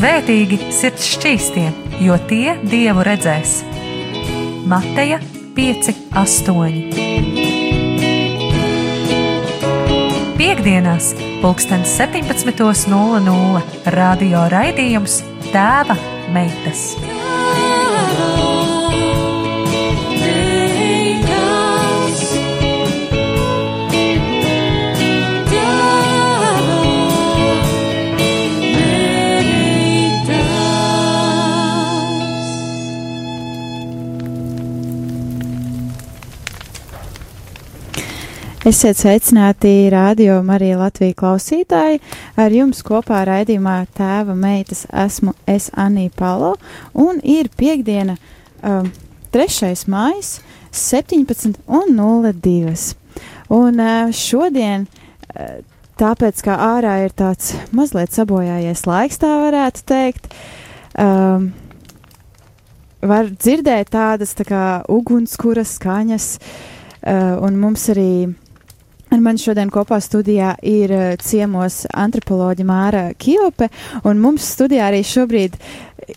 Svētīgi sirds šķīstie, jo tie dievu redzēs. Mateja 5, 8. Piektdienās, pulkstens 17.00 radio raidījums Tēva meitas. Esiet sveicināti radio Marija Latvija klausītāji. Ar jums kopā raidījumā tēva meitas esmu es Anī Palo un ir piekdiena um, 3. mājas 17 un 02. Un uh, šodien, uh, tāpēc kā ārā ir tāds mazliet sabojājies laiks, tā varētu teikt, um, var dzirdēt tādas tā kā ugunskuras skaņas, uh, un mums arī Ar mani šodien kopā studijā ir uh, ciemos antropoloģa Māra Kjope, un mums studijā arī šobrīd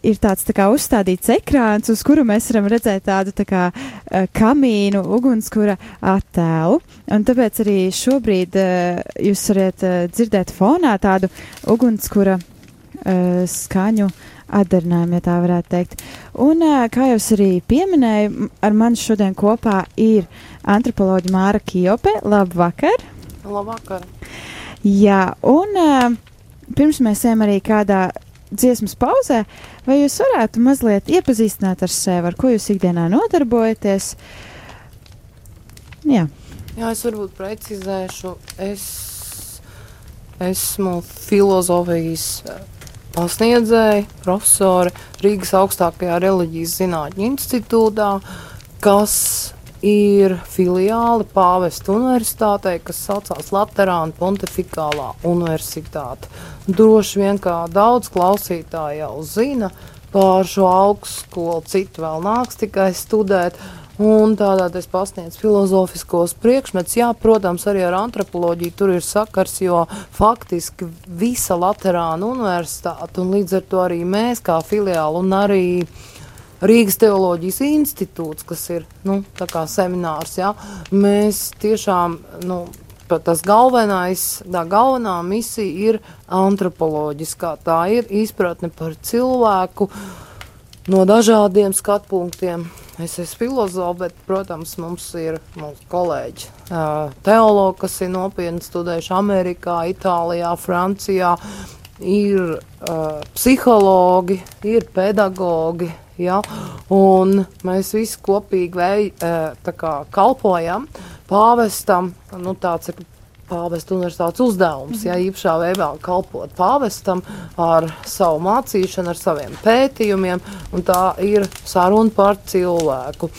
ir tāds tā kā uzstādīts ekrāns, uz kuru mēs varam redzēt tādu tā kā uh, kamīnu, ugunskura attēlu, un tāpēc arī šobrīd uh, jūs varat uh, dzirdēt fonā tādu ugunskura uh, skaņu atdarinājumu, ja tā varētu teikt. Un, kā jau es arī pieminēju, ar mani šodien kopā ir antropoloģa Māra Kjope. Labvakar! Labvakar! Jā, un pirms mēs ejam arī kādā dziesmas pauzē, vai jūs varētu mazliet iepazīstināt ar sevi, ar ko jūs ikdienā nodarbojaties? Jā. Jā, es varbūt precizēšu. Es esmu filozofijas pasniedzēja, profesore Rīgas augstākajā reliģijas zinātņu institūtā, kas ir filiāli Pāvesta universitātei, kas saucās Laterāna Pontificālā universitāte. Droši vien kā daudz klausītāju jau zina par šo augstskolu, citu vēl nāks tikai studēt. Un tādā es pasniedzu filozofiskos priekšmetus. Jā, protams, arī ar antropoloģiju tur ir sakars, jo faktiski visa Latvijas universitāte un līdz ar to arī mēs, kā filiāli un arī Rīgas teoloģijas institūts, kas ir nu, seminārs, jā, mēs tiešām. Nu, Tas galvenais, tā galvenā misija ir antropoloģiskā. Tā ir izpratne par cilvēku no dažādiem skatu punktiem Es esmu filozofs, bet, protams, mums ir mūsu kolēģi, teologi, kas ir nopietni studējuši Amerikā, Itālijā, Francijā. Ir uh, psihologi, ir pedagogi, ja, un mēs visi kopīgi vei, uh, kalpojam pāvestam. Nu, tāds ir pāvesta universitātes uzdevums, ja īpašā veidā kalpot pāvestam ar savu mācīšanu, ar saviem pētījumiem, un tā ir saruna par cilvēku.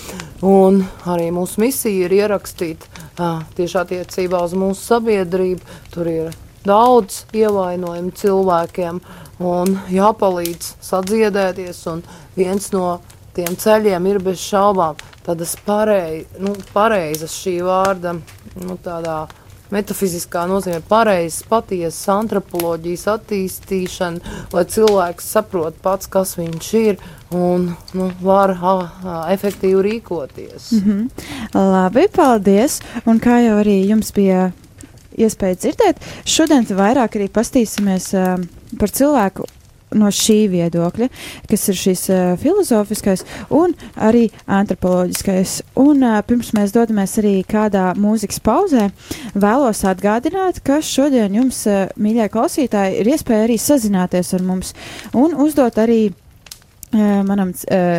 Un arī mūsu misija ir ierakstīt uh, tieši attiecībā uz mūsu sabiedrību. Tur ir daudz ievainojumu cilvēkiem un jāpalīdz sadziedēties, un viens no tiem ceļiem ir bez šaubām tādas parei, nu, pareizas šī vārda, nu, tādā metafiziskā nozīmē pareizas, patiesas antropoloģijas attīstīšana, lai cilvēks saprot pats, kas viņš ir un nu, var a, a, efektīvi rīkoties. Mm -hmm. Labi, paldies! Un kā jau arī jums bija iespēja dzirdēt, šodien vairāk arī pastīsimies uh, par cilvēku no šī viedokļa, kas ir šis uh, filozofiskais un arī antropoloģiskais. Un uh, pirms mēs dodamies arī kādā mūzikas pauzē, vēlos atgādināt, ka šodien jums, uh, mīļie klausītāji, ir iespēja arī sazināties ar mums un uzdot arī manam,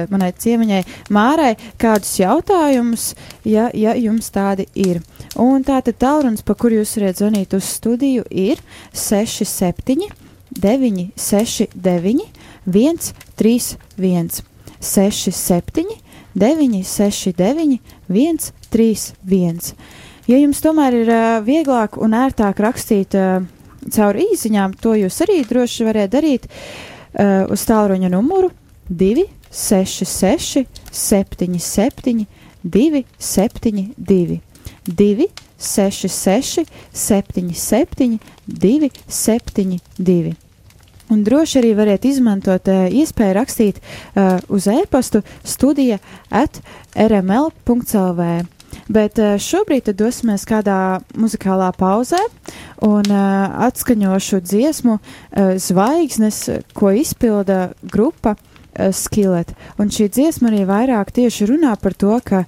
manai ciemiņai Mārai kādus jautājumus, ja, ja jums tādi ir. Un tātad tālrunis, pa kur jūs varat zvanīt uz studiju, ir 67 9, 6, 9, 1, 3, 1, 6, 7, 9, 6, 9, 1, 3, 1. Ja jums tomēr ir uh, vieglāk un ērtāk rakstīt uh, caur īsiņām, to jūs arī droši varētu darīt uh, uz tālruņa numuru 2, 6, 6, 7, 7, 2, Un droši arī variet izmantot uh, iespēju rakstīt uh, uz e-pastu studija at rml.lv. Bet uh, šobrīd dosimies kādā muzikālā pauzē un uh, atskaņošu dziesmu uh, Zvaigznes, ko izpilda grupa Skillet. Un šī dziesma arī vairāk tieši runā par to, ka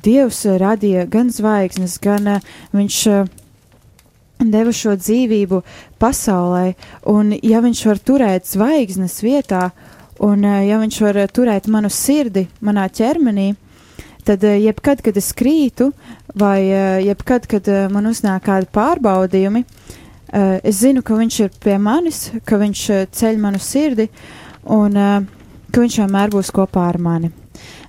Dievs radīja gan zvaigznes, gan viņš. Deva šo dzīvību pasaulē, un ja viņš var turēt zvaigznes vietā, un eh, ja viņš var turēt manu sirdi manā ķermenī, tad eh, jebkad, kad es krītu, vai eh, jebkad, kad man uznāk kādi pārbaudījumi, es zinu, ka viņš ir pie manis, ka viņš ceļ manu sirdi, un ka viņš vienmēr būs kopā ar mani.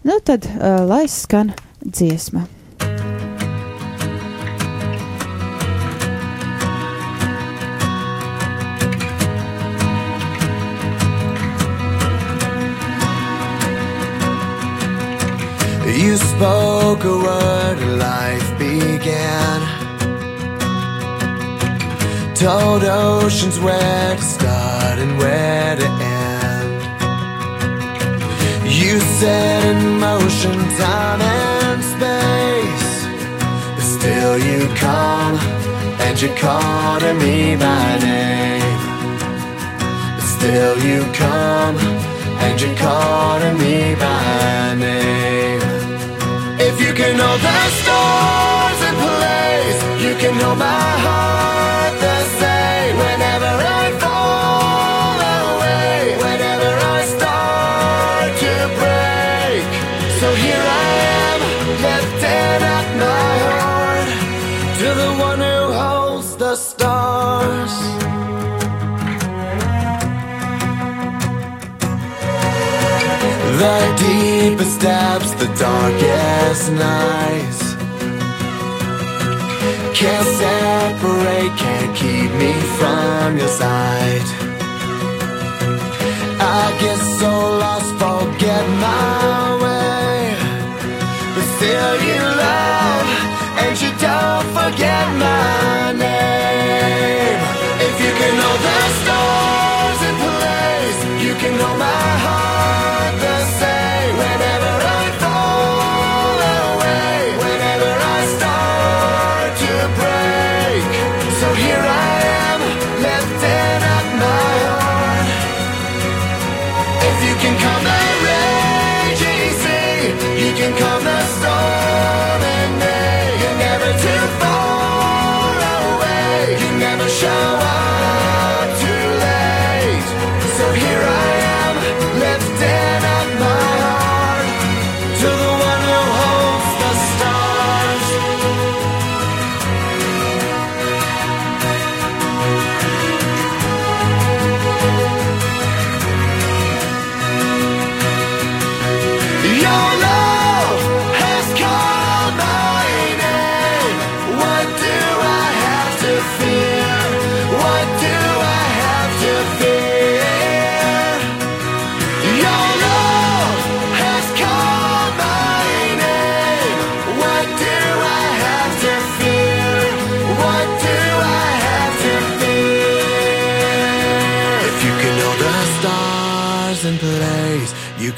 Nu tad, lai skan dziesma. A word and life began. Told oceans where to start and where to end. You set in motion time and space. But still you come and you call to me by name. But still you come and you call to me by name. Can hold the stars in place, you can hold my heart The deepest depths, the darkest nights. Can't separate, can't keep me from your side I get so lost, forget my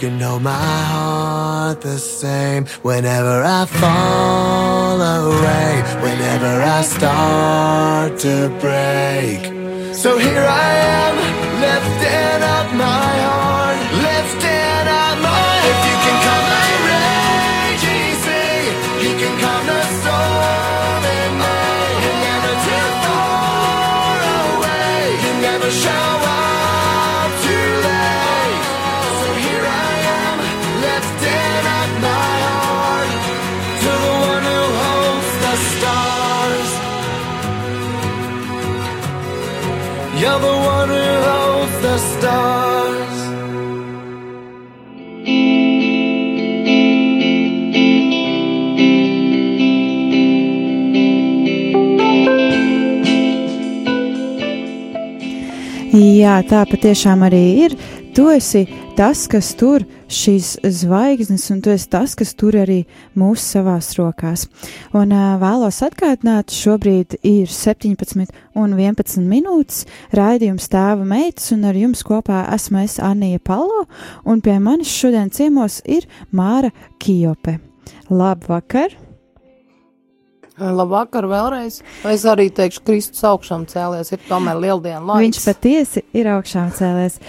can know my heart the same. Whenever I fall away, whenever I start to break. So here I am, lifting up my heart, You're the one who holds the stars. Jā, tā patiešām arī ir. Tu esi tas, kas tur šīs zvaigznes, un tu esi tas, kas tur arī mūsu savās rokās. Un uh, vēlos atgādināt, šobrīd ir 17 un 11 minūtes raidījums tēva meitas, un ar jums kopā esmu es Anija Palo, un pie manis šodien ciemos ir Māra Kijope. Labvakar! Labvakar vēlreiz. Es arī teikšu, Kristus augšām cēlies, ir tomēr lieldiena laiks. Viņš patiesi ir augšām cēlies.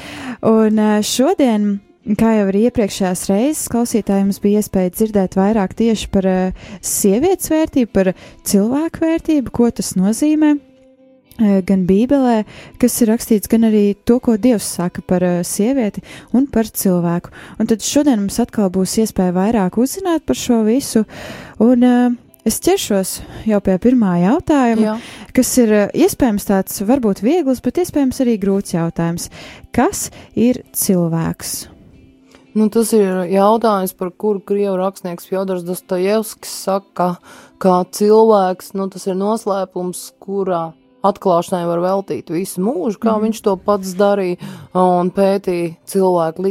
Un šodien, kā jau arī iepriekšējās reizes, klausītājiem mums bija iespēja dzirdēt vairāk tieši par ā, sievietes vērtību, par cilvēku vērtību, ko tas nozīmē. ā, Gan Bībelē, kas ir rakstīts, gan arī to, ko Dievs saka par ā, sievieti un par cilvēku. Un tad šodien mums atkal būs iespēja vairāk uzzināt par šo visu. Un, uh, Es ķeršos jau pie pirmā jautājuma, Jā. kas ir eh, iespējams tāds varbūt viegls, bet iespējams arī grūts jautājums. Kas ir cilvēks? Nu, tas ir jautājums, par kuru krievu rakstnieks Fjodors Dostojevskis saka, kā cilvēks, nu, tas ir noslēpums, kurā atklāšanai var veltīt visu mūžu, kā mm. viņš to pats darīja un pētīja cilvēku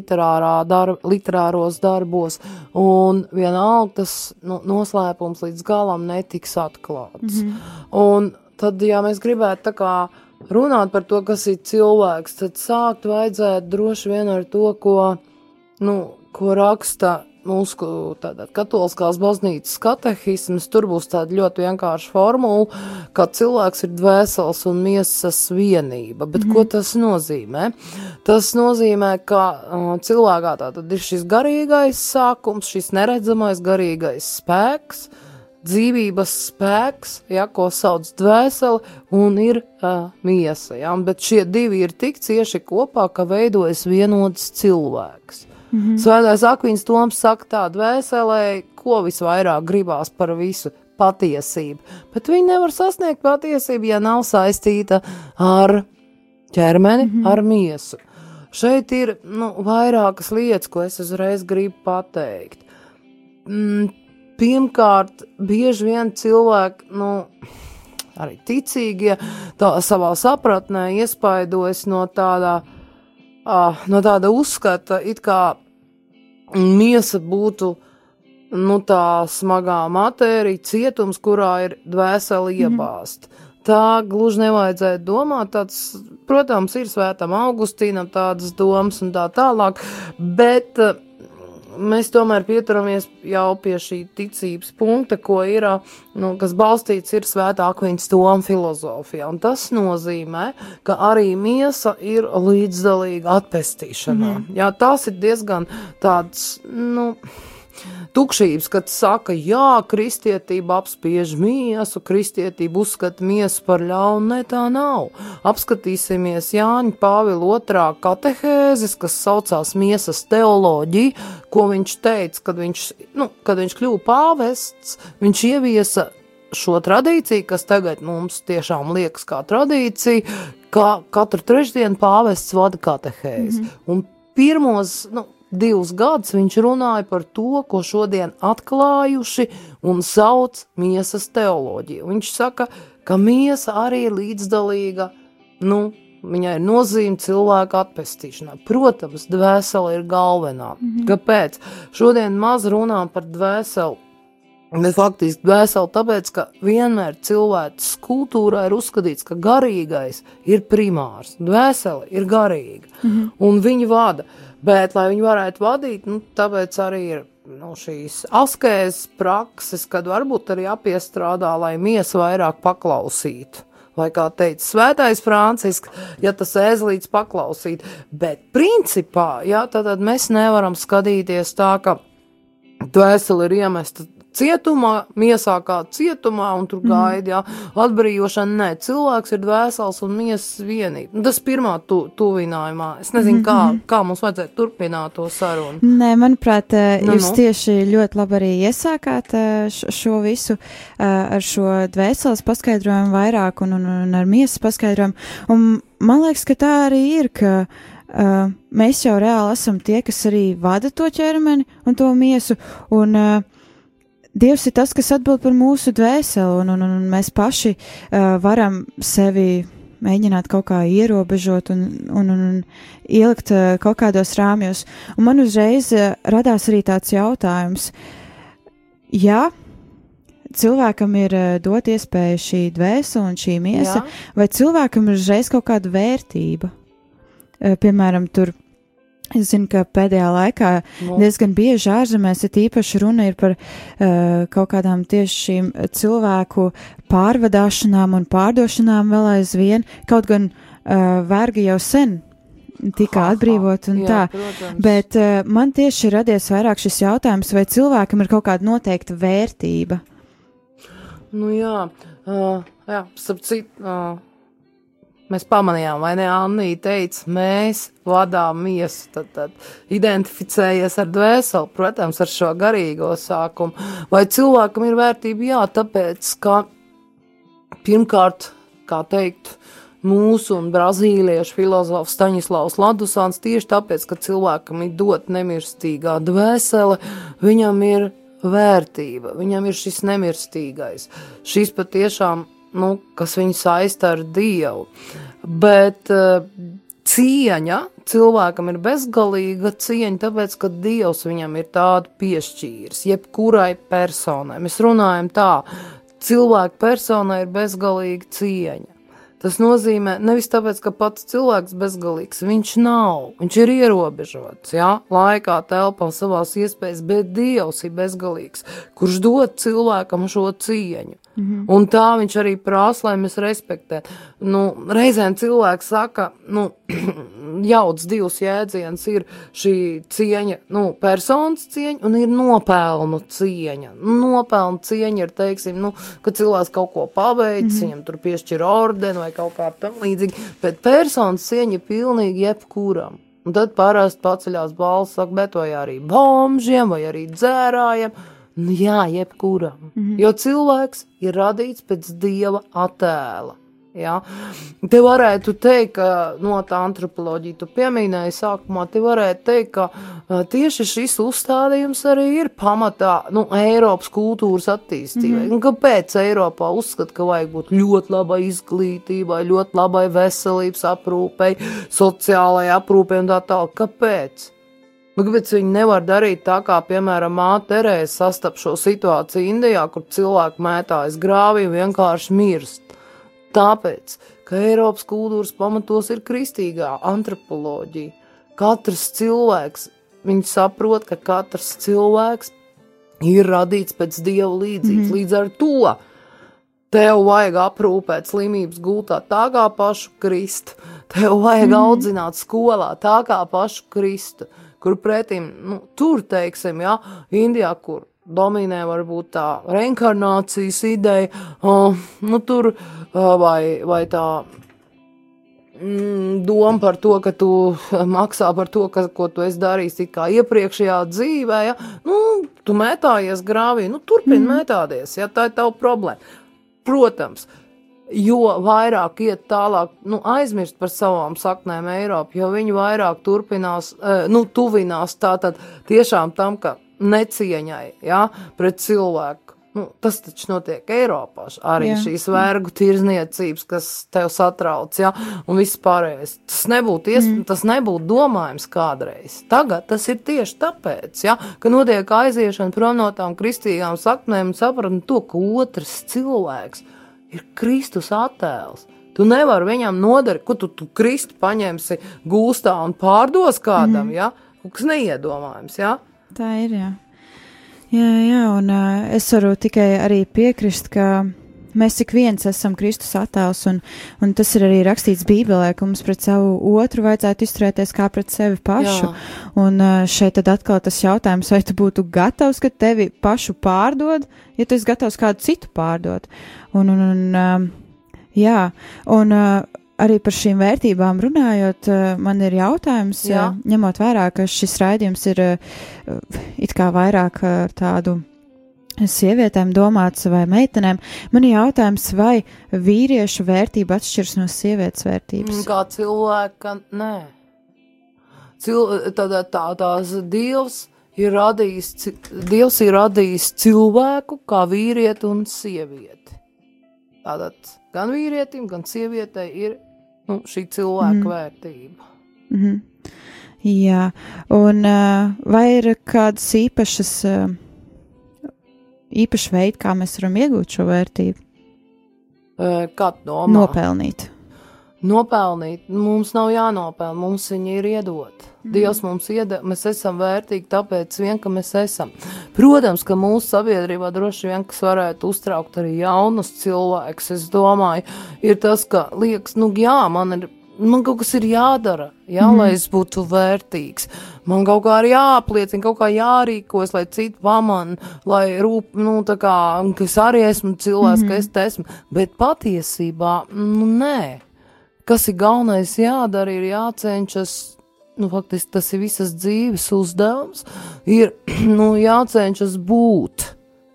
darb, literāros darbos, un vienalga tas nu, noslēpums līdz galam netiks atklāts. Mm. Un tad, ja mēs gribētu tā kā runāt par to, kas ir cilvēks, tad sākt vajadzētu droši vien ar to, ko, nu, ko raksta mūsu katoliskās baznīcas katehisms, tur būs tāda ļoti vienkārša formula, ka cilvēks ir dvēseles un miesas vienība. Bet mm -hmm. ko tas nozīmē? Tas nozīmē, ka uh, cilvēkā tātad ir šis garīgais sākums, šis neredzamais garīgais spēks, dzīvības spēks, ja, ko sauc dvēseli, un ir uh, miesa. Ja, bet šie divi ir tik cieši kopā, ka veidojas vienots cilvēks. Mm -hmm. Svētais Akvīns Toms saka tā dvēselē, ko visvairāk gribās par visu patiesību, bet viņi nevar sasniegt patiesību, ja nav saistīta ar ķermeni, mm -hmm. ar miesu. Šeit ir nu, vairākas lietas, ko es uzreiz gribu pateikt. Mm, pirmkārt, bieži vien cilvēki, nu, arī ticīgie, tā savā sapratnē iespaidojas no tādā, uh, no tāda uzskata, it kā miesa būtu nu, tā smagā matērija, cietums, kurā ir dvēseli iebāzt. Mm. Tā gluži nevajadzētu domāt. Tāds, protams, ir svētam Augustīnam tādas domas un tā tālāk, bet mēs tomēr pieturamies jau pie šī ticības punkta, ko ir, nu, kas balstīts ir svētā akviņas toma filozofijā. Un tas nozīmē, ka arī miesa ir līdzdalīga atpestīšanā. Mm -hmm. Jā, tas ir diezgan tāds, nu, tukšības, kad saka, jā, kristietība apspiež miesu, kristietība uzskata miesu par ļaunu, ne tā nav. Apskatīsimies Jāņa Pāvila otrā katehēzes, kas saucās miesas teoloģija, ko viņš teica, kad viņš, nu, kad viņš kļuva pāvests, viņš ieviesa šo tradīciju, kas tagad mums tiešām liekas kā tradīcija, ka katru trešdienu pāvests vada katehēzi. Mm -hmm. Un pirmos, nu, divus gadus viņš runāja par to, ko šodien atklājuši un sauc miesas teoloģiju. Viņš saka, ka miesa arī ir līdzdalīga, nu, viņai ir nozīme cilvēka atpestīšanā. Protams, dvēsele ir galvenā. Mm -hmm. Kāpēc? Šodien maz runā par dvēseli. Bet faktiski dvēseli tāpēc, ka vienmēr cilvēks kultūrā ir uzskatīts, ka garīgais ir primārs, dvēsele ir garīga, mm -hmm. un viņi vada. Bet, lai viņi varētu vadīt, nu, tāpēc arī ir nu, šīs askēs prakses, kad varbūt arī apiestrādā, lai miesa vairāk paklausītu. Vai kā teica Svētais Francisks, ja tas ēzlīts paklausīt, bet principā, jā, tad, tad mēs nevaram skatīties tā, ka dvēseli ir iemesta cietumā, miesā kā cietumā, un tur gaida, jā, atbrīvošana. Nē, cilvēks ir dvēsels un miesas vienība. Nu, tas pirmā tu, tuvinājumā. Es nezinu, kā, Mhm. kā mums vajadzētu turpināt to sarunu. Nē, manuprāt, eh, Nu, jūs nu. tieši ļoti labi arī iesākāt eh, šo visu eh, ar šo dvēseles paskaidrojumu vairāk un, un, un ar miesas paskaidrojumu. Un man liekas, ka tā arī ir, ka uh, mēs jau reāli esam tie, kas arī vada to ķermeni un to miesu. Un, uh, Dievs ir tas, kas atbild par mūsu dvēseli, un, un, un mēs paši uh, varam sevi mēģināt kaut kā ierobežot un, un, un, un ielikt uh, kaut kādos rāmjos. Un man uzreiz uh, radās arī tāds jautājums, ja cilvēkam ir uh, dot iespēju šī dvēsele un šī miesa, Jā. vai cilvēkam ir uzreiz kaut kāda vērtība? Uh, piemēram, tur. Es zinu, ka pēdējā laikā Nu. diezgan bieži ārzemēs ir īpaši runa ir par uh, kaut kādām tieši šīm cilvēku pārvadāšanām un pārdošanām vēl aizvien, kaut gan uh, vergi jau sen tika atbrīvot un Jā, tā. protams. Bet uh, man tieši ir radies vairāk šis jautājums, vai cilvēkam ir kaut kāda noteikta vērtība. Nu, jā, uh, jā starp citu, uh, mēs pamanījām, vai ne? Anna teica, mēs vadām miesu, tad, tad identificējies ar dvēseli, protams, ar šo garīgo sākumu. Vai cilvēkam ir vērtība? Jā, tāpēc, ka pirmkārt, kā teikt, mūsu un brazīliešu filozofs Staņislavs Ladusāns tieši tāpēc, ka cilvēkam ir dot nemirstīgā dvēsele, viņam ir vērtība, viņam ir šis nemirstīgais, šis patiešām, nu, kas viņu saista ar Dievu. Bet uh, cieņa cilvēkam ir bezgalīga cieņa, tāpēc, ka Dievs viņam ir tādu piešķīris, jebkurai personai. Mēs runājam tā, cilvēka personai ir bezgalīga cieņa. Tas nozīmē, nevis tāpēc, ka pats cilvēks bezgalīgs, viņš nav, viņš ir ierobežots, jā, laikā, telpā, savās iespējas, bet Dievs ir bezgalīgs, kurš dod cilvēkam šo cieņu. Mhm. Un tā viņš arī prasa, lai mēs respektētu. Nu, reizēm cilvēks saka, nu, jauts divs jēdziens ir šī cieņa, nu, personas cieņa un ir nopelnu cieņa. Nopelnu cieņa ir, teiksim, nu, kad cilvēks kaut ko paveic, mm -hmm. viņam tur piešķir ordeni vai kaut kā tam līdzīgi, bet personas cieņa ir pilnīgi jebkuram. Un tad parasti paceļās balss, saka, bet vai arī bombžiem, vai arī dzērājiem. Nu, jā, jebkuram. Mm -hmm. Jo cilvēks ir radīts pēc dieva attēla. Ja? Te varētu teikt, ka no tā antropoloģija tu pieminēji sākumā, te varētu teikt, ka tieši šis uzstādījums arī ir pamatā nu, Eiropas kultūras attīstībai. Mm -hmm. Kāpēc Eiropā uzskata, ka vajag būt ļoti labai izglītībai, ļoti labai veselības aprūpei, sociālai aprūpei un tā tālāk? Kāpēc? Nu, kāpēc viņi nevar darīt tā, kā, piemēram, māte Terēza sastap šo situāciju Indijā, kur cilvēki mētājas grāvī un vienkārši mirst? Tāpēc, ka Eiropas kultūras pamatos ir kristīgā antropoloģija. Katrs cilvēks, viņi saprot, ka katrs cilvēks ir radīts pēc dieva līdzības. Mm -hmm. Līdz ar to tev vajag aprūpēt slimības gultā tā kā pašu Kristu. Tev vajag mm -hmm. audzināt skolā tā kā pašu Kristu. Kur pretim, nu, tur, teiksim, ja, Indijā, kur dominē varbūt tā reinkarnācijas ideja, uh, nu, tur uh, vai, vai tā mm, doma par to, ka tu maksā par to, ka, ko tu esi darījis kā iepriekšējā dzīvē, ja, nu, tu mētājies grāvī, nu, turpini mm. mētāties, ja, tā ir tava problēma. Protams, jo vairāk iet tālāk, nu, aizmirst par savām saknēm Eiropā, jo viņi vairāk turpinās, eh, nu, tuvinās tātad tiešām tam, ka necieņai, ja, pret cilvēku. Nu, tas taču notiek Eiropā. Arī Jā. Jā. šīs vergu tirzniecības, kas tev satrauc, ja, un viss pārējais. Tas nebūtu, ies, mm. tas nebūtu domājams kādreiz. Tagad tas ir tieši tāpēc, ja, ka notiek aiziešana prom no tām kristīgām saknēm un sapratni to, ka otrs cilvēks ir Kristus attēls. Tu nevari viņam nodarīt, ko tu, tu Kristu paņemsi gūstā un pārdos kādam, mm. ja? kas neiedomājams. Ja? Tā ir, jā. Jā, jā, un uh, es varu tikai arī piekrist, ka mēs ik viens esam Kristus attēls, un, un tas ir arī rakstīts Bībelē, ka mums pret savu otru vajadzētu izturēties kā pret sevi pašu. Jā. Un šeit tad atkal tas jautājums, vai tu būtu gatavs, ka tevi pašu pārdod, ja tu esi gatavs kādu citu pārdot. Un, un, un jā, un arī par šīm vērtībām runājot, man ir jautājums, Jā. ņemot vērā, ka šis raidījums ir it kā vairāk tādu sievietēm domāts vai meitenēm. Man ir jautājums, vai vīriešu vērtība atšķiras no sievietes vērtības? Kā cilvēka, nē. Cil, tādā, tā, tās dievs ir radījis, dievs ir radījis cilvēku kā vīrieti un sievieti. Tātad gan vīrietim, gan sievietei ir nu, šī cilvēka Mhm. vērtība. Mhm. Jā, un uh, vai ir kādas īpašas, uh, īpaši veidi, kā mēs varam iegūt šo vērtību, Kā domā? nopelnīt? Nopelnīt, mums nav jānopelna, mums viņa ir iedota. Mm. Dievs mums iedod, mēs esam vērtīgi, tāpēc vien, ka mēs esam. Protams, ka mūsu sabiedrībā droši vien, kas varētu uztraukt arī jaunus cilvēkus, es domāju, ir tas, ka liekas, nu jā, man ir. Man kaut kas ir jādara, jā, mm. lai es būtu vērtīgs. Man kaut kā ir jāapliecina, kaut kā jārīkojas, lai citi pamana, lai rūp, nu, tā kā, ka es arī esmu cilvēks, mm. ka es te esmu. Bet patiesībā, nu, nē kas ir galvenais jādara, ir jācenšas. Nu, faktiski tas ir visas dzīves uzdevums. Ir nu, jācenšas būt,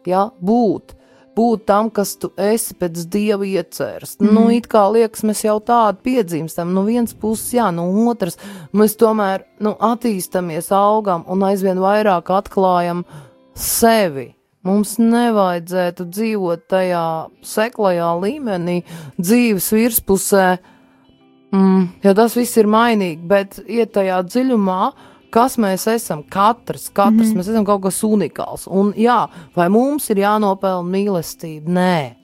jā, būt, būt tam, kas tu esi pēc dieva ieceres. Mm. Nu, it kā liekas, mēs jau tādu piedzimstam. No vienas puses, jā, no otras mēs tomēr nu, attīstamies, augam un aizvien vairāk atklājam sevi. Mums nevajadzētu dzīvot tajā seklajā līmenī, dzīves virspusē, Mm, jo tas viss ir mainīgi, bet iet tajā dziļumā, kas mēs esam. Katrs, katrs mm -hmm. mēs esam kaut kas unikāls. Un jā, vai mums ir jānopelna mīlestība? Nē,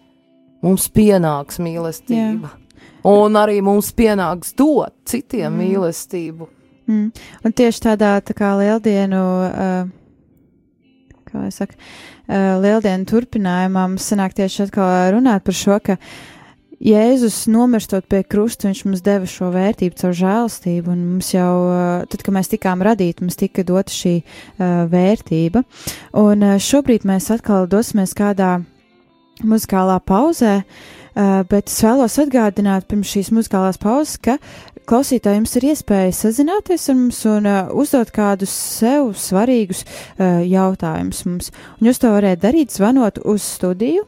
mums pienāks mīlestība. Jā. Un arī mums pienāks dot citiem mm. mīlestību. Mm. Un tieši tādā tā kā lieldienu, uh, kā lai saka, uh, lieldienu turpinājumā mums sanāk tieši atkal runāt par šo, ka uh, Jēzus nomirstot pie krusta, viņš mums deva šo vērtību caur žēlastību, un mums jau, tad, kad mēs tikām radīti, mums tika dota šī uh, vērtība. Un uh, šobrīd mēs atkal dosimies kādā muzikālā pauzē, uh, bet es vēlos atgādināt pirms šīs muzikālās pauzes, ka klausītājiem jums ir iespēja sazināties ar mums un uh, uzdot kādus sev svarīgus uh, jautājumus mums. Un jūs to varētu darīt zvanot uz studiju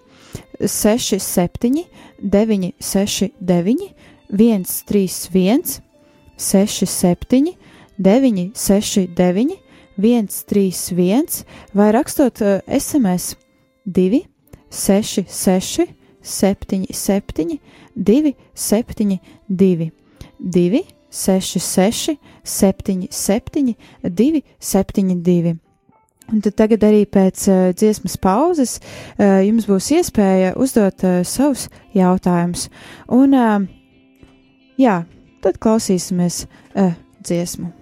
67 969, 131, 67, 969, 131, vai rakstot SMS 2, 66, 77, 272, 2, 66, 77, 272. Un tad tagad arī pēc uh, dziesmas pauzes uh, jums būs iespēja uzdot uh, savus jautājumus. Un, uh, jā, tad klausīsimies uh, dziesmu.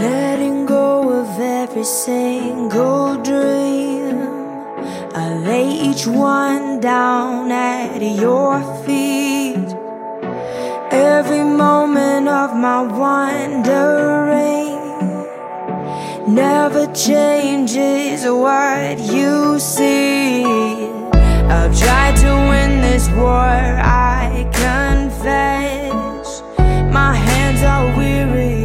Letting go of every single dream. I lay each one down at your feet. Every moment of my wandering never changes what you see. I've tried to win this war, I confess. My hands are weary,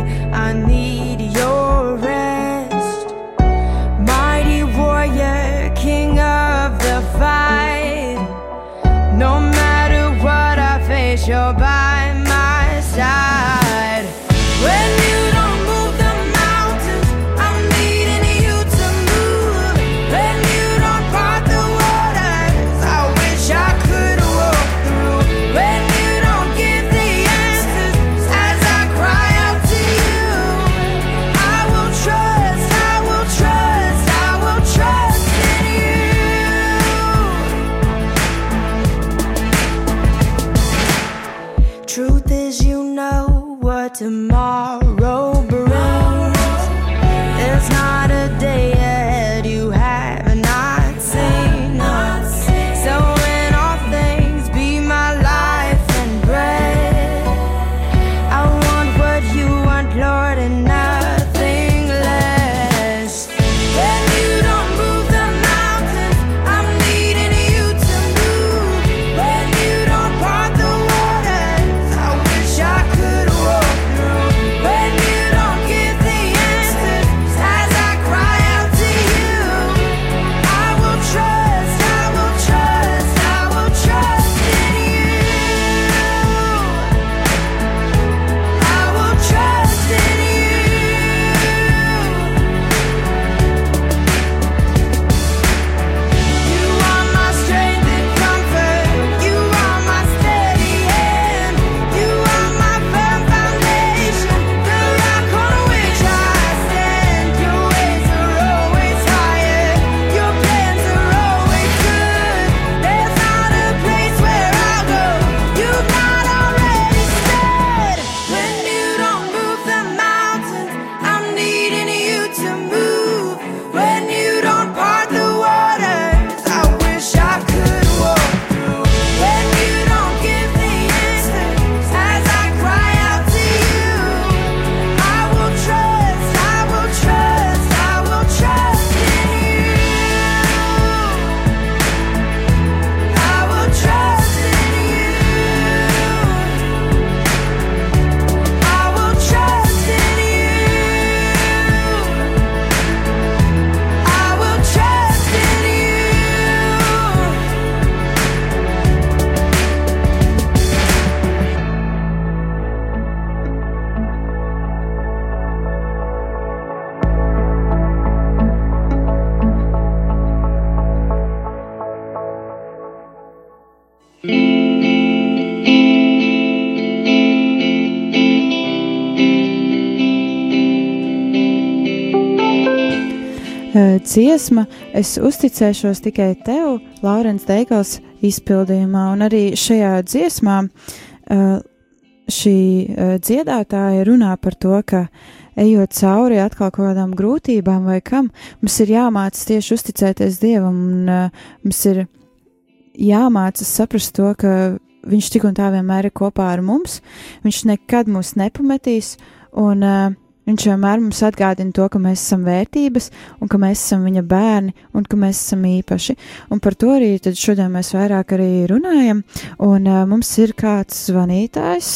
to dziesma Es uzticēšos tikai tev, Laurens Deigals izpildījumā, un arī šajā dziesmā uh, šī uh, dziedātāja runā par to, ka ejot cauri atkal kaut kādām grūtībām vai kam, mums ir jāmācās tieši uzticēties Dievam, un uh, mums ir jāmācās saprast to, ka Viņš tik un tā vienmēr ir kopā ar mums, Viņš nekad mūs nepametīs, un uh, Viņš vienmēr mums atgādina to, ka mēs esam vērtības, un ka mēs esam viņa bērni, un ka mēs esam īpaši. Un par to arī šodien mēs vairāk arī runājam. Un uh, mums ir kāds zvanītājs.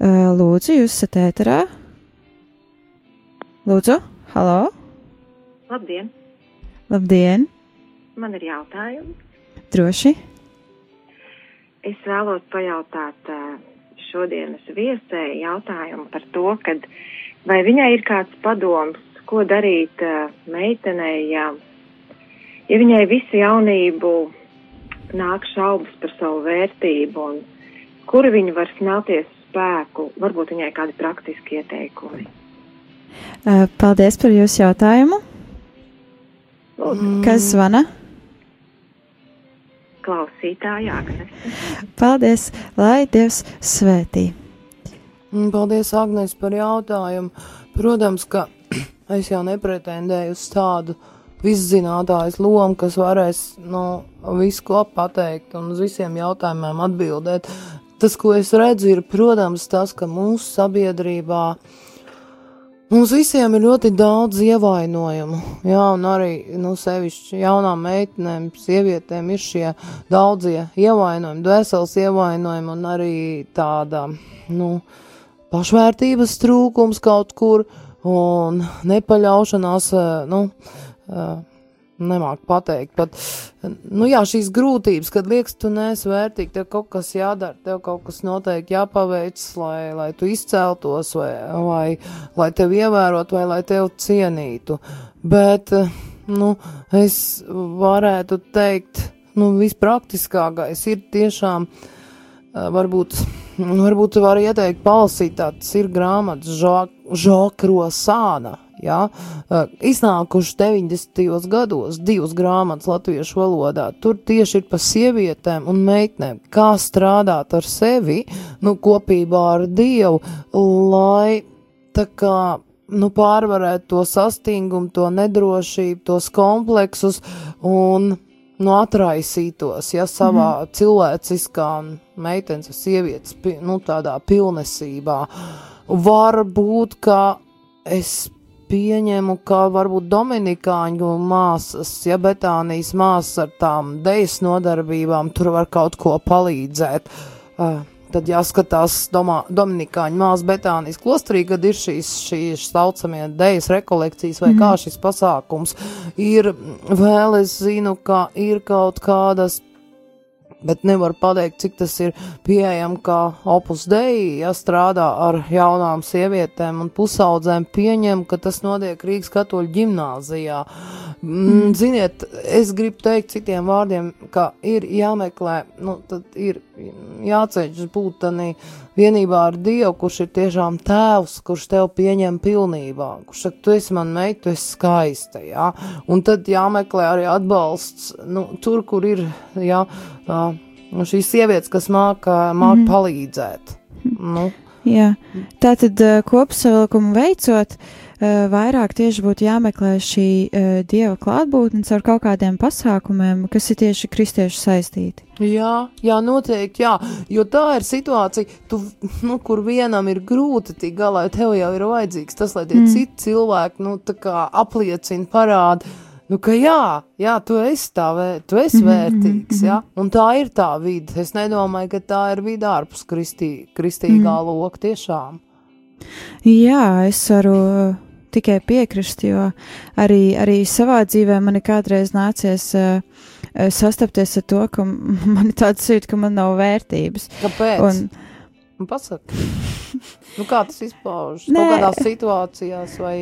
Uh, lūdzu, jūs esat ēterā. Lūdzu, halo! Labdien! Labdien! Man ir jautājums. Droši! Es vēlos pajautāt uh, šodienas viesēji jautājumu par to, kad vai viņai ir kāds padoms, ko darīt uh, meitenei, ja, ja viņai visu jaunību nāk šaubas par savu vērtību un kur viņa var smelties spēku, varbūt viņai kādi praktiski ieteikumi. Uh, paldies par jūsu jautājumu. Lūdzu, Kas zvana? klausītāja Agnese. Paldies, lai Dievs svētī. Mm, Paldies, Agnēs, par jautājumu. Protams, ka es jau nepretendēju uz tādu viszinātājas lomu, kas varēs nu, visu ko pateikt un uz visiem jautājumiem atbildēt. Tas, ko es redzu, ir, protams, tas, ka mūsu sabiedrībā mums visiem ir ļoti daudz ievainojumu. Jā, un arī nu, sevišķi jaunām meitenēm, sievietēm ir šie daudzie ievainojumi, dvēseles ievainojumi un arī tāda, nu, pašvērtības trūkums kaut kur un nepaļaušanās, eh, nu, eh, nemāk pateikt, pat, nu jā, šīs grūtības, kad liekas, tu neesi vērtīgi, tev kaut kas jādara, tev kaut kas noteikti jāpaveic, lai, lai tu izceltos, vai, vai lai tev ievērot, vai lai tev cienītu, bet, eh, nu, es varētu teikt, nu, vispraktiskākais ir tiešām, eh, varbūt, varbūt var ieteikt palasīt tāds ir grāmatas Žokro Ja, iznākuši 90. gados divas grāmatas latviešu valodā. Tur tieši ir par sievietēm un meitnēm, kā strādāt ar sevi, nu, kopībā ar Dievu, lai tā kā nu, pārvarētu to sastingumu, to nedrošību, tos kompleksus un nu, atraisītos, ja savā mm. cilvēciskā meitenes, sievietes, pi- nu, tādā pilnesībā. Varbūt, ka es pieņemu, ka varbūt Dominikāņu māsas, ja Betānijas māsas ar tām dejas nodarbībām tur var kaut ko palīdzēt. Uh, tad jāskatās domā, Dominikāņu māsas Betānijas klosterī, kad ir šīs, šīs saucamie dejas rekolekcijas vai kā šis pasākums. Ir vēl es zinu, ka ir kaut kādas bet nevar pateikt, cik tas ir pieejams kā opus dei, ja strādā ar jaunām sievietēm un pusaudzēm, pieņem, ka tas notiek Rīgas katoļu ģimnāzijā. Mm. Ziniet, es gribu teikt citiem vārdiem, ka ir jāmeklē, nu, tad ir jāceļš būt tanī vienībā ar Dievu, kurš ir tiešām tēvs, kurš tev pieņem pilnībā, kurš saka, tu esi man meita, tu esi skaista, jā, un tad jāmeklē arī atbalsts, nu, tur, kur ir, jā, uh, šīs sievietes, kas māk, ā, māk mm. palīdzēt, nu. Jā, tā tad kopsavilkumu veicot, eh, vairāk tieši būtu jāmeklē šī eh, dieva klātbūtne ar kaut kādiem pasākumiem, kas ir tieši kristiešu saistīti. Jā, jā, noteikti, jā, jo tā ir situācija, tu, nu, kur vienam ir grūti tik galā, jo tev jau ir vajadzīgs tas, lai tie mm. citi cilvēki, nu, apliecina, parāda, nu, ka jā, jā, tu esi tā, tu esi Mhm, vērtīgs, jā, un tā ir tā vide. Es nedomāju, ka tā ir vide ārpus kristī, kristīgā Mhm. loka tiešām. Jā, es varu tikai piekrist, jo arī, arī savā dzīvē man ir kādreiz nācies uh, sastapties ar to, ka man ir tāds jūtas, ka man nav vērtības. Kāpēc? Un pasaka. Nu, kā tas izpaužas? Kaut kādās situācijās vai...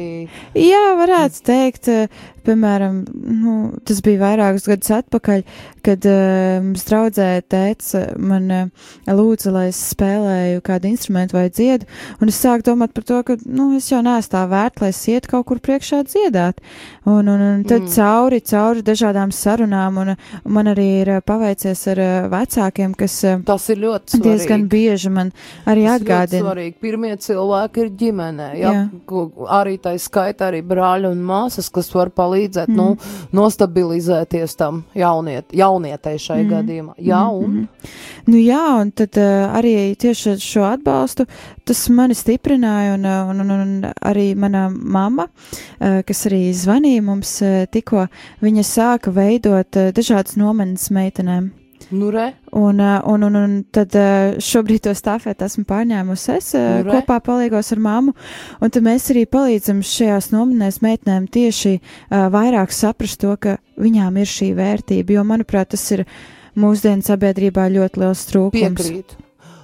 Jā, varētu teikt, eh, piemēram, nu, tas bija vairākus gadus atpakaļ, kad uh, mums draudzē teica, man uh, lūdza, lai es spēlēju kādu instrumentu vai dziedu, un es sāku domāt par to, ka, nu, es jau neesmu tā vērta, lai es ietu kaut kur priekšā dziedāt. Un, un, un tad mm. cauri, cauri dažādām sarunām, un, man arī ir paveicies ar uh, vecākiem, kas Tas ir ļoti svarīgi. diezgan bieži man arī atgādina. Svarīgi. Pirmie cilvēki ir ģimenē. Ja? Jā. Arī tā skaita arī brāļi un māsas, kas var palīdzēt mm. nu, nostabilizēties tam jauniet, jaunietei šai mm. gadījumā. Jā, un Nu jā, un tad uh, arī tieši šo atbalstu tas mani stiprināja, un, uh, un, un, un arī mana mamma, uh, kas arī zvanīja mums uh, tikko, viņa sāka veidot uh, dažādas nometnes meitenēm. Nu re, Un, uh, un, un, un tad uh, šobrīd to stafeti esmu pārņēmusi es uh, Nu, re. kopā palīgos ar mammu, un tad mēs arī palīdzam šajās nometnēs meitenēm tieši vairāk saprast to, ka viņām ir šī vērtība, jo, manuprāt, tas ir mūsdienu sabiedrībā ļoti liels trūkums. piekrīt.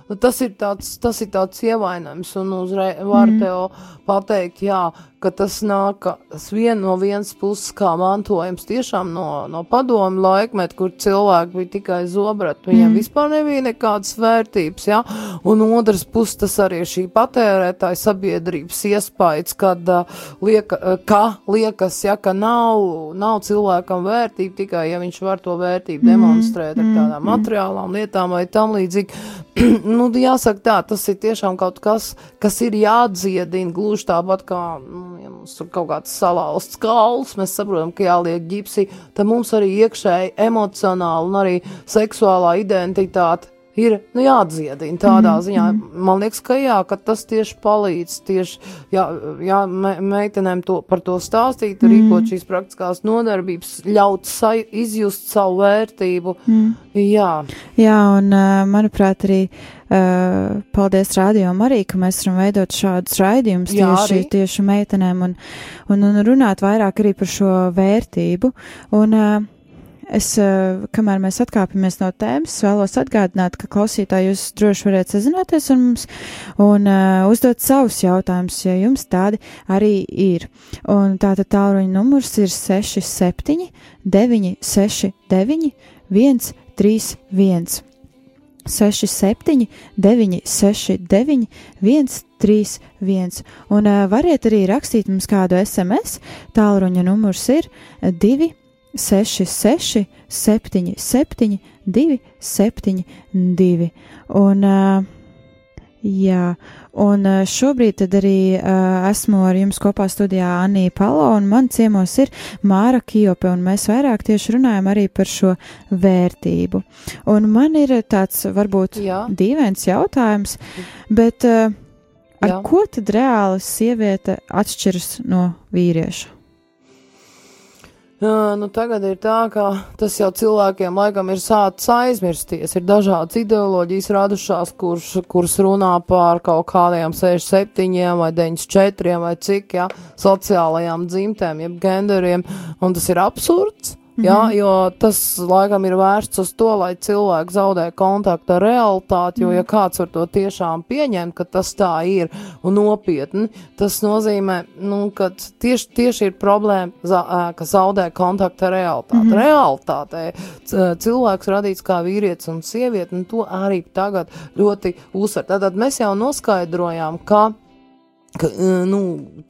Nu, tas, ir tāds, tas ir tāds ievainojums, un uzreiz var mm. tev pateikt, jā, ka tas nāk vien no vienas puses kā mantojums tiešām no, no padomu laikmeta, kur cilvēki bija tikai zobrati, viņiem mm. vispār nebija nekādas vērtības, jā, un otras puses tas arī šī patērētāja sabiedrības iespējas, kad uh, lieka, uh, ka liekas, ja, ka nav, nav cilvēkam vērtība tikai, ja viņš var to vērtību demonstrēt ar tādām materiālām lietām vai tam līdzīgi. nu, jāsaka tā, tas ir tiešām kaut kas, kas ir jādziedina gluži tāpat kā, nu, ja mums ir kaut kāds salauzts kauls, mēs saprotam, ka jāliek ģipsi, tad mums arī iekšēji emocionāli un arī seksuālā identitāte ir nu, jādziedina tādā mm, ziņā. Man liekas, ka jā, ka tas tieši palīdz tieši, jā, jā me, meitenēm to, par to stāstīt, mm. rīkot šīs praktiskās nodarbības, ļaut sai, izjust savu vērtību. Mm. Jā. Jā, un uh, manuprāt, arī uh, paldies rādījumam arī, ka mēs varam veidot šādus raidījumus tieši, arī. tieši meitenēm un, un, un runāt vairāk arī par šo vērtību. Un, uh, Es, uh, kamēr mēs atkāpjamies no tēmas, vēlos atgādināt, ka klausītāji jūs droši varat sazināties ar mums un uh, uzdot savus jautājumus, ja jums tādi arī ir. Un tātad tālruņa numurs ir 67 969 131. 67, 969, 131. Un uh, variet arī rakstīt mums kādu SMS. Tālruņa numurs ir 2, 6, 6, 7, 7, 2, 7, 2. Un, uh, jā, un uh, šobrīd tad arī uh, esmu ar jums kopā studijā Anija Palo, un man ciemos ir Māra Kijope, un mēs vairāk tieši runājam arī par šo vērtību. Un man ir tāds varbūt Jā. dīvains jautājums, bet uh, ar Jā. ko tad reāli sieviete atšķiras no vīrieša? Jā, nu tagad ir tā, ka tas jau cilvēkiem laikam ir sācis aizmirsties. Ir dažādas ideoloģijas radušās, kuras, kuras runā par kaut kādiem 67 vai 94 vai cik, jā, sociālajām dzimtēm, jeb genderiem, un tas ir absurds. Jā, jo tas laikam ir vērsts uz to, lai cilvēki zaudē kontaktu ar realitāti, jo, ja kāds var to tiešām pieņemt, ka tas tā ir un nopietni, tas nozīmē, nu, ka tieši, tieši ir problēma, ka zaudē kontaktu ar realitāti. Realitātē c- cilvēks radīts kā vīrietis un sieviete, un to arī tagad ļoti uzsver. Tātad mēs jau noskaidrojām, ka ka eh, nu,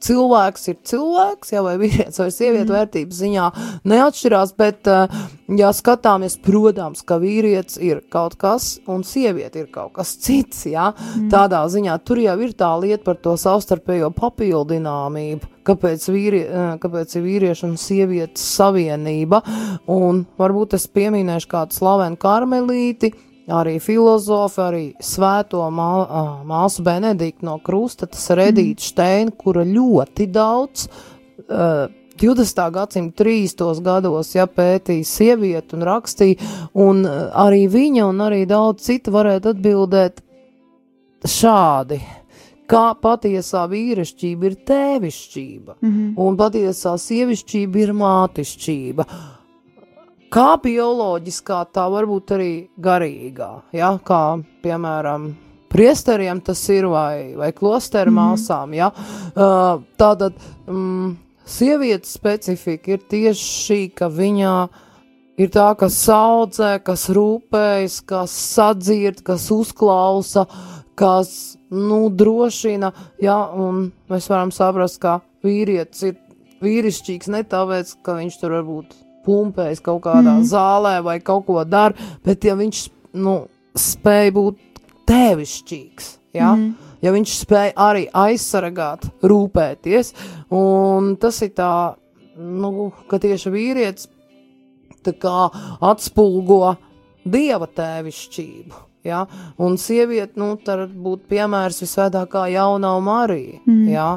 cilvēks ir cilvēks, jā, vai vīrietis vai sieviete vērtības ziņā neatšķirās, bet, eh, ja skatāmies, protams, ka vīrietis ir kaut kas un sieviete ir kaut kas cits, jā, tādā ziņā tur jau ir tā lieta par to savstarpējo papildināmību, kāpēc, vīrie, eh, kāpēc ir vīriešu un sievietes savienība, un varbūt es pieminēšu kādu slavenu karmelīti, arī filozofi, arī svēto mā, māsu Benediktu no Krusta, tas ir Edīta Steina, kura ļoti daudz uh, 20. gadsimta 30. gados ja, pētīja sievieti un rakstīja, un uh, arī viņa un arī daudz citu varētu atbildēt šādi. Kā patiesā vīrišķība ir tēvišķība, mm -hmm. un patiesā sievišķība ir mātišķība kā bioloģiskā, tā varbūt arī garīgā. Ja? Kā piemēram priesteriem tas ir vai, vai klosteru Mhm. māsām. Ja? Uh, tātad mm, sievietes specifika ir tieši šī, ka viņā ir tā, kas saudzē, kas rūpējas, kas sadzird, kas uzklausa, kas nu, drošina. Ja? Un mēs varam saprast, ka vīrietis ir vīrišķīgs ne tāpēc, ka viņš tur varbūt pumpējas kaut kādā mm. zālē vai kaut ko dara, bet ja viņš nu, spēj būt tēvišķīgs, ja? mm. ja viņš spēj arī aizsargāt, rūpēties, un tas ir tā, nu, ka tieši vīrietis tā kā atspulgo dieva tēvišķību. Ja? Un sieviete, nu, tā var būt piemērs visvētākā jaunā Marija. Mm. Ja?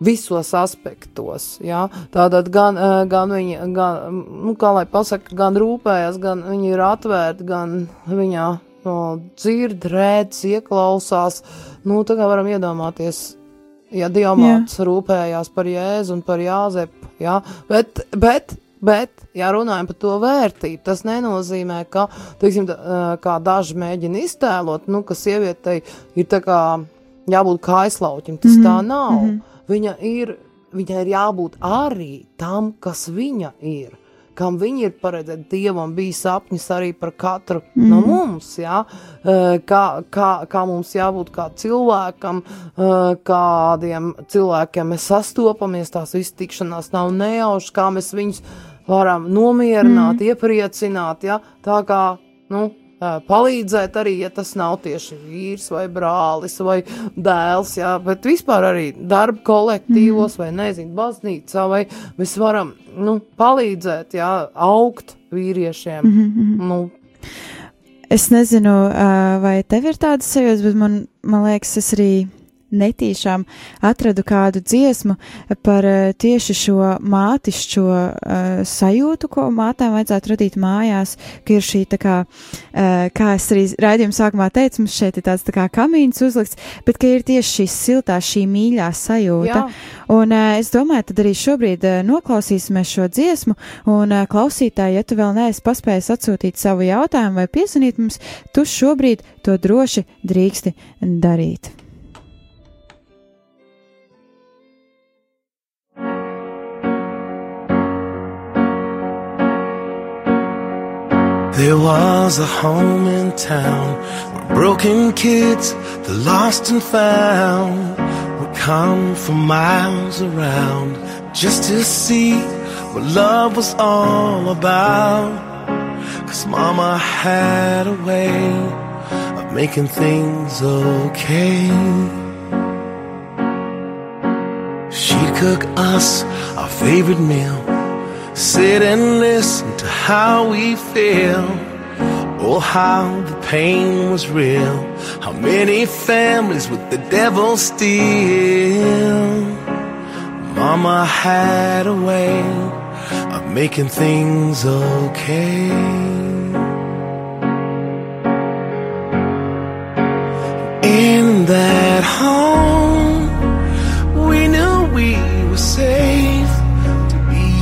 Visos aspektos. Ja? Tātad gan, eh, gan viņa, gan, nu, kā lai pasaka, gan rūpējas, gan viņa ir atvērta, gan viņa no, dzird, redz, ieklausās. Nu, tā kā varam iedomāties, ja Diamants rūpējās par Jēzu un par Jāzepu, ja? bet, bet Bet, ja runājam par to vērtību, tas nenozīmē, ka, teiksim, tā, ā, kā daži mēģina iztēlot, nu, ka sievietei ir tā kā jābūt kā aizlauķim. Tas mm -hmm. tā nav. Mm -hmm. Viņa ir, viņai ir jābūt arī tam, kas viņa ir. Kam viņa ir paredzēta, Dievam bija sapnis arī par katru mm. no mums. Ja? Kā, kā, kā mums jābūt kā cilvēkam, kādiem cilvēkiem mēs sastopamies, tās visas tikšanās nav nejaušas, kā mēs viņus varam nomierināt, mm. iepriecināt, ja? tā kā nu, palīdzēt arī, ja tas nav tieši vīrs vai brālis vai dēls, ja? bet vispār arī darba kolektīvos mm. vai nezinu, baznīcā, vai mēs varam nu, palīdzēt, ja? augt vīriešiem. Mm -hmm. nu, Es nezinu, vai tev ir tādas sajūtas, bet man, man liekas, es arī netīšām atradu kādu dziesmu par ā, tieši šo mātišķo ā, sajūtu, ko mātēm vajadzētu radīt mājās, ka ir šī tā kā, ā, kā es arī raidījuma sākumā teicu, mums šeit ir tāds tā kā kamīns uzlikts, bet ka ir tieši šī siltā, šī mīļā sajūta. Jā. Un ā, es domāju, tad arī šobrīd ā, noklausīsimies šo dziesmu, un ā, klausītāji, ja tu vēl neesi paspējis atsūtīt savu jautājumu vai piesanīt mums, tu šobrīd to droši drīksti darīt. There was a home in town where broken kids, the lost and found, would come from miles around just to see what love was all about. Cause mama had a way of making things okay. She'd cook us our favorite meal sit and listen to how we feel. Oh, how the pain was real. How many families with the devil steal. Mama had a way of making things okay. In that home, we knew we were safe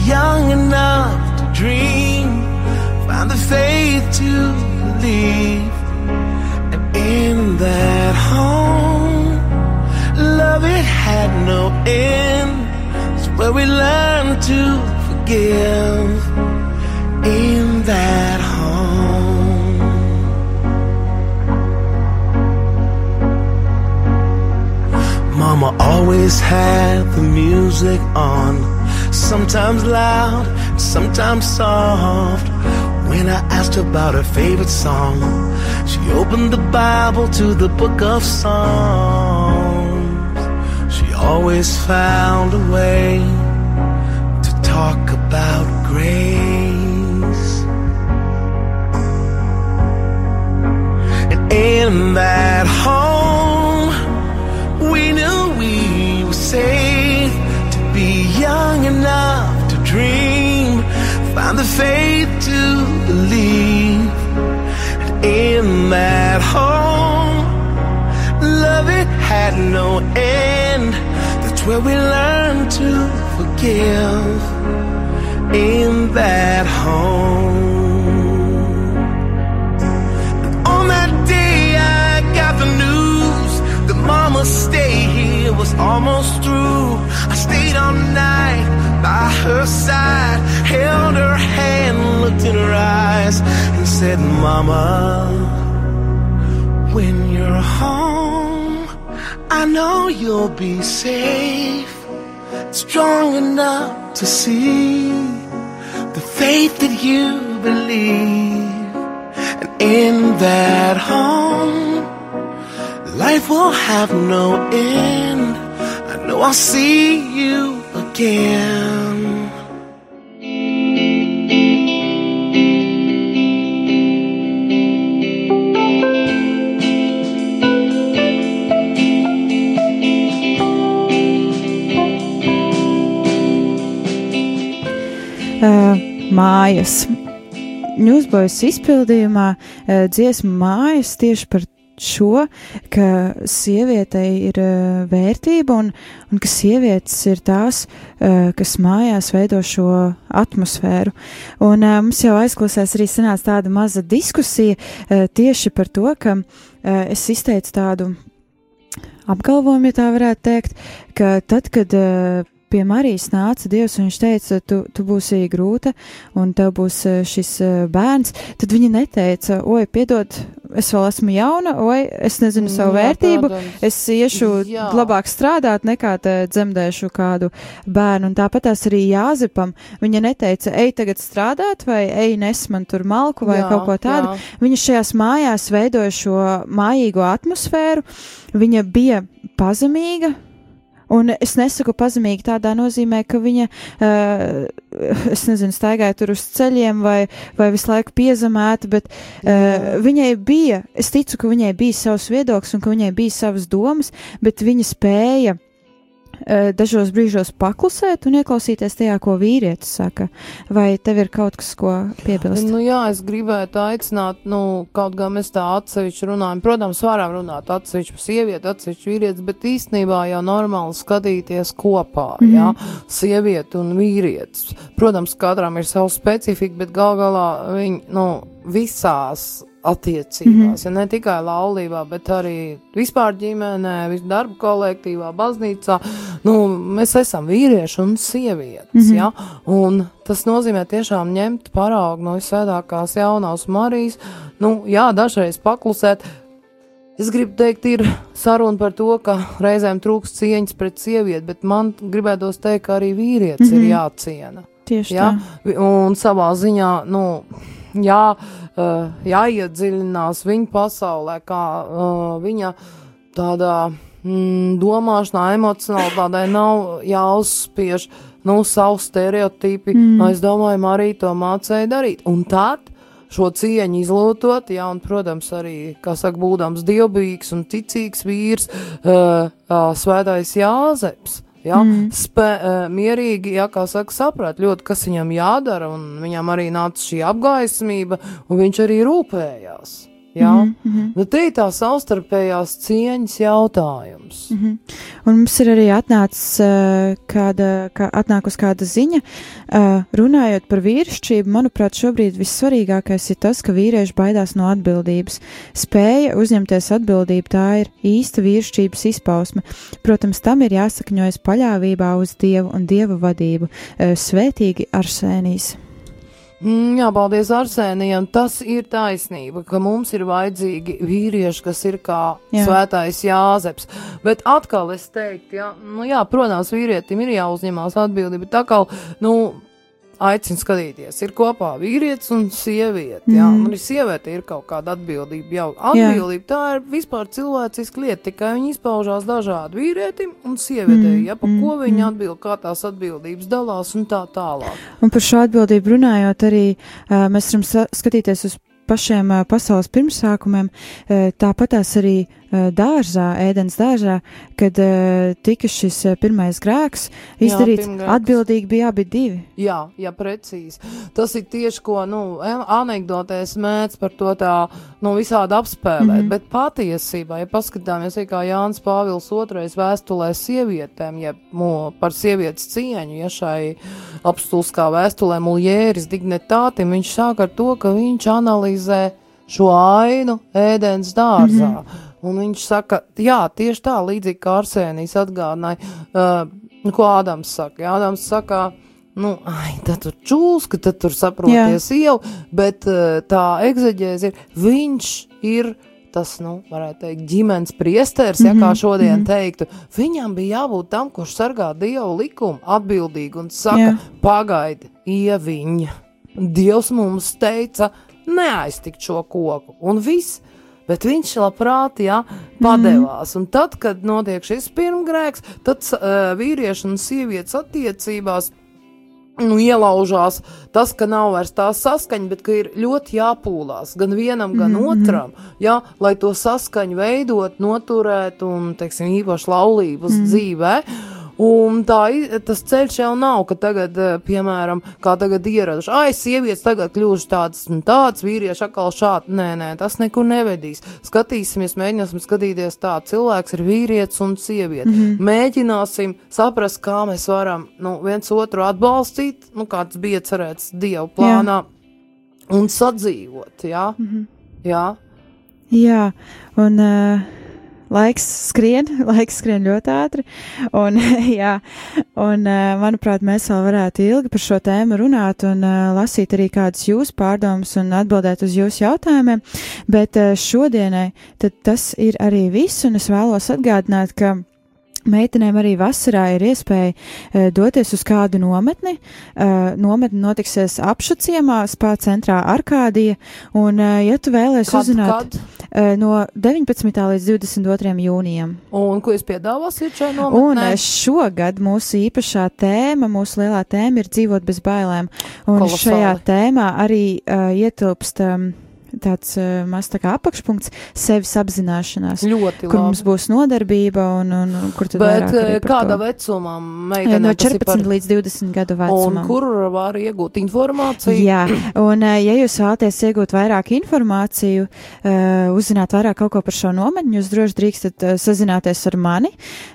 young enough to dream, find the faith to believe. And in that home, love it had no end. It's where we learned to forgive. In that home. Mama always had the music on, sometimes loud, sometimes soft. When I asked about her favorite song, she opened the Bible to the book of Psalms. She always found a way to talk about grace. And in that home, we knew we were be young enough to dream, find the faith to believe. And in that home, love it had no end. That's where we learned to forgive. In that home. On that day I got the news must stay here was almost through. All night by her side, held her hand, looked in her eyes, and said, Mama, when you're home, I know you'll be safe, strong enough to see the faith that you believe. And in that home, life will have no end. Know I'll see you again. Uh, mājas. Ņūsbojas izpildījumā uh, dziesma mājas tieši par šo, ka sievietei ir uh, vērtība un, un ka sievietes ir tās, uh, kas mājās veido šo atmosfēru. Un uh, mums jau aizklausās arī sanāca tāda maza diskusija uh, tieši par to, ka uh, es izteicu tādu apgalvojumu, ja tā varētu teikt, ka tad, kad uh, pie Marijas nāca Dievs, un viņš teica, tu, tu būsi grūta, un tev būs eh, šis eh, bērns, tad viņa neteica, oi, piedod, es vēl esmu jauna, oi, es nezinu savu Jā, vērtību, protams. es iešu Jā. labāk strādāt, nekā dzemdēšu kādu bērnu, un tāpat tās arī Jāzepam, viņa neteica, ej tagad strādāt, vai ej nes man tur malku, vai Jā, kaut ko tādu, jā. Viņa šajās mājās veidoja šo mājīgo atmosfēru, viņa bija pazemīga. Un es nesaku pazemīgi tādā nozīmē, ka viņa, uh, es nezinu, staigāja tur uz ceļiem vai, vai visu laiku piezemēta, bet uh, viņai bija, es ticu, ka viņai bija savs viedoklis un ka viņai bija savas domas, bet viņa spēja uh, dažos brīžos paklusēt un ieklausīties tajā, ko vīrietis saka. Vai tev ir kaut kas, ko piebilst? Nu, jā, es gribētu aicināt, nu, kaut kā mēs tā atsevišķi runājam. Protams, varam runāt atsevišķi par sievieti, atsevišķi vīrietis, bet īstenībā jau normāli skatīties kopā, mm -hmm. jā, sievieti un vīrietis. Protams, katram ir sava specifika, bet gal galā viņi, nu, visās attiecībās, mm -hmm. ja ne tikai laulībā, bet arī vispār ģimenē, darba kolektīvā, baznīcā. Nu, mēs esam vīrieši un sievietes, mm -hmm. ja? un tas nozīmē tiešām ņemt paraugu no visvētākās jaunās Marijas, nu, jā, dažreiz paklusēt. Es gribu teikt, ir saruna par to, ka reizēm trūkst cieņas pret sievieti, bet man gribētos teikt, ka arī vīrietis mm -hmm. ir jāciena. Tieši Ja? tā. Un savā ziņā, nu, jā, jāiedziļinās viņa pasaulē, kā uh, viņa tādā mm, domāšanā, emocionālitātei nav jāuzspiež, nu, savu stereotipi. Mm. Es domāju, arī to mācēja darīt. Un tad šo cieņu izlūtot, jā, un, protams, arī, kā saka, būdams dievbijīgs un ticīgs vīrs, uh, uh, svētais Jāzeps. Ja, mm. spē, uh, mierīgi, ja, kā saka, saprat ļoti, kas viņam jādara, un viņam arī nāca šī apgaismība, un viņš arī rūpējās. Ja? Mm -hmm. nu, te ir tā savstarpējās cieņas jautājums. Mm -hmm. Un mums ir arī atnācis uh, kāda, kā, atnākus kāda ziņa, uh, runājot par vīrišķību. Manuprāt, šobrīd vissvarīgākais ir tas, ka vīrieši baidās no atbildības. Spēja uzņemties atbildību tā ir īsta vīrišķības izpausme. Protams, tam ir jāsakņojas paļāvībā uz Dievu un Dieva vadību. Uh, svētīgi Arsēnijas. Mm, jā, paldies Arsēnijam. Tas ir taisnība, ka mums ir vajadzīgi vīrieši, kas ir kā Jā. jā. svētais Jāzeps. Bet atkal es teiktu, jā, nu, jā, protams, vīrietim ir jāuzņemās atbildība. Bet atkal, nu, aicinu skatīties, ir kopā vīrietis un sieviete. Jā, Mm. un arī sieviete ir kaut kāda atbildība. Jau atbildība tā ir vispār cilvēciska lieta, tikai viņi izpaužās dažādi vīrietim un sievietei. Mm, Ja, pa mm, ko viņi atbild, kā tās atbildības dalās un tā tālāk. Un par šo atbildību runājot, arī uh, mēs varam skatīties uz pašiem uh, pasaules pirmsākumiem, uh, tāpatās arī dārzā, ēdens dārzā, kad uh, tika šis uh, pirmais grēks izdarīts, pirmgrēks. atbildīgi bija abi divi. Jā, jā, precīzi. Tas ir tieši ko, nu, em- anekdotēs mēdz par to tā, nu, visādi apspēlēt, mm -hmm. bet patiesībā, ja paskatāmies, ja kā Jānis Pāvils II vēstulē sievietēm, ja mo, par sievietes cieņu, ja šai apstulskā vēstulē muljēris dignitātim, viņš sāk ar to, ka viņš analizē šo ainu ēdens dārzā. Mm -hmm. Un viņš saka, jā, tieši tā, līdzīgi kā Arsenijs atgādināja, uh, ko Ādams saka. Jā, Ādams saka, nu, ai, tad tur čūska, tad tur saproties jau, bet uh, tā egzeģēze ir, viņš ir tas, nu, varētu teikt, ģimenes priesteris, ja kā šodien teiktu, viņam bija jābūt tam, kurš sargā Dievu likumu atbildīgi un saka, Jā. pagaidi, ieviņa. Dievs mums teica, neaiztikt šo koku, un viss. Bet viņš labprāt, jā, padevās. Un tad, kad notiek šis pirmgrēks, tad uh, vīrieši un sievietes attiecībās nu, ielaužās tas, ka nav vairs tā saskaņa, bet ka ir ļoti jāpūlās gan vienam, gan mm -hmm. otram, jā, lai to saskaņu veidot, noturēt un, teiksim, īpaši laulības mm -hmm. dzīvē. Un tā, tas ceļš jau nav, ka tagad, eh, piemēram, kā tagad ieraduši, ai, sievietes tagad kļūst tādas un tādas, vīrieši atkal šādi. Nē, nē, tas nekur nevedīs. Skatīsimies, mēģināsim skatīties tā, cilvēks ir vīrietis un sieviete. Mm -hmm. Mēģināsim saprast, kā mēs varam nu, viens otru atbalstīt, nu, kā tas bija cerēts Dieva plānā, un sadzīvot, jā. Mm -hmm. jā. Jā, un uh, laiks skrien, laiks skrien ļoti ātri. Un, jā, un uh, manuprāt, mēs vēl varētu ilgi par šo tēmu runāt un uh, lasīt arī kādas jūsu pārdomas un atbildēt uz jūsu jautājumiem. Bet uh, šodienai tas ir arī viss, un es vēlos atgādināt, ka. Meitenēm arī vasarā ir iespēja uh, doties uz kādu nometni. Uh, nometne notiksies apšuciemā, spā centrā Arkādija. Un, uh, ja tu vēlēsies uzzināt, kad? uh, no 19. līdz 22. jūnijam. Un ko jūs piedāvāsiet Un nometnē? uh, šogad mūsu īpašā tēma, mūsu lielā tēma ir dzīvot bez bailēm. Un Kolosāli. šajā tēmā arī uh, ietilpst um, tāds uh, mazs tā kā apakšpunkts - sevis apzināšanās. Ļoti Kur mums labi. būs nodarbība un, un, un kur tad Bet eh, kādā to. vecumā Eh, meitene No tas ir 14 par- līdz 20 gadu Un vecumam. kur var iegūt informāciju? Jā, un uh, ja jūs vēlaties iegūt vairāk informāciju, uh, uzzināt vairāk kaut ko par šo nometni, jūs droši drīkstat uh, sazināties ar mani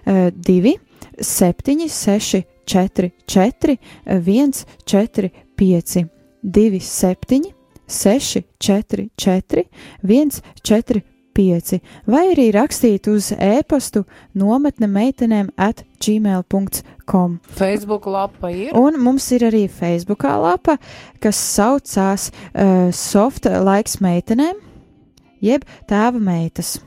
uh, 2, 7, 6, 4, 4, 1, 4, 5, 2, 7, 6, 4, 4, 1, 4, 5, vai arī rakstīt uz e-pastu nometne meitenēm at gmail.com. Facebook lapa ir. Un mums ir arī Facebookā lapa, kas saucās uh, Soft Laiks meitenēm, jeb tēva meitas.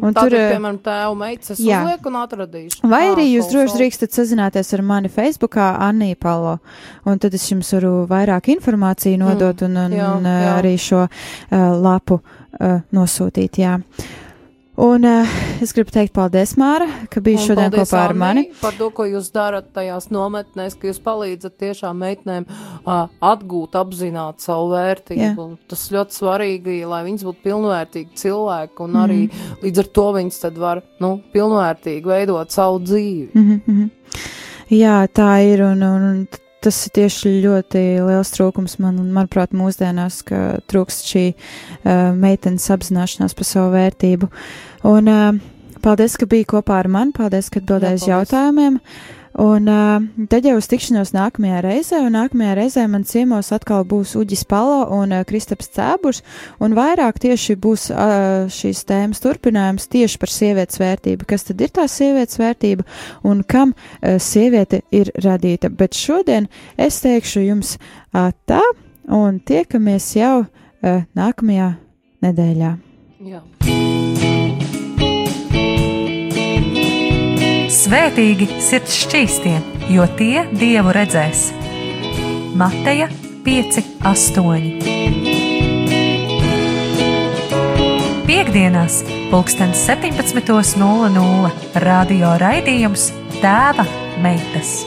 Un Tad, tur, eh, piemēram, tēvu meitas uzlieku un atradīšu. Vai arī jūs droši drīkstat sazināties ar mani Facebookā, Annija Palo, un tad es jums varu vairāk informāciju nodot un, un, jā, uh, jā. arī šo uh, lapu uh, nosūtīt, jā. Un uh, es gribu teikt paldies, Māra, ka biji Un šodien kopā ar mani. Par to, ko jūs darat tajās nometnēs, ka jūs palīdzat tiešām meitenēm uh, atgūt, apzināt savu vērtību. Un Tas ļoti svarīgi, lai viņas būtu pilnvērtīgi cilvēki, un arī Mhm. līdz ar to viņas tad var, nu, pilnvērtīgi veidot savu dzīvi. Mhm, mhm. Jā, tā ir, un, un, un tas ir tieši ļoti liels trūkums man, un, manuprāt, mūsdienās, ka trūkst šī uh, meitenes apzināšanās par savu vērtību. Un uh, paldies, ka biji kopā ar mani, paldies, ka atbildēji uz jautājumiem. Un uh, tad jau uz tikšanos nākamajā reizē, un nākamajā reizē man ciemos atkal būs Uģis Palo un uh, Kristaps Cēburs, un vairāk tieši būs uh, šīs tēmas turpinājums tieši par sievietes vērtību. Kas tad ir tā sievietes vērtība un kam uh, sieviete ir radīta? Bet šodien es teikšu jums uh, tā, un tiekamies jau uh, nākamajā nedēļā. Jā. Svētīgi sirds šķīstie, jo tie dievu redzēs. Mateja 5, 8. Piektdienās, pulkstens 17.00 radio raidījums Tēva meitas.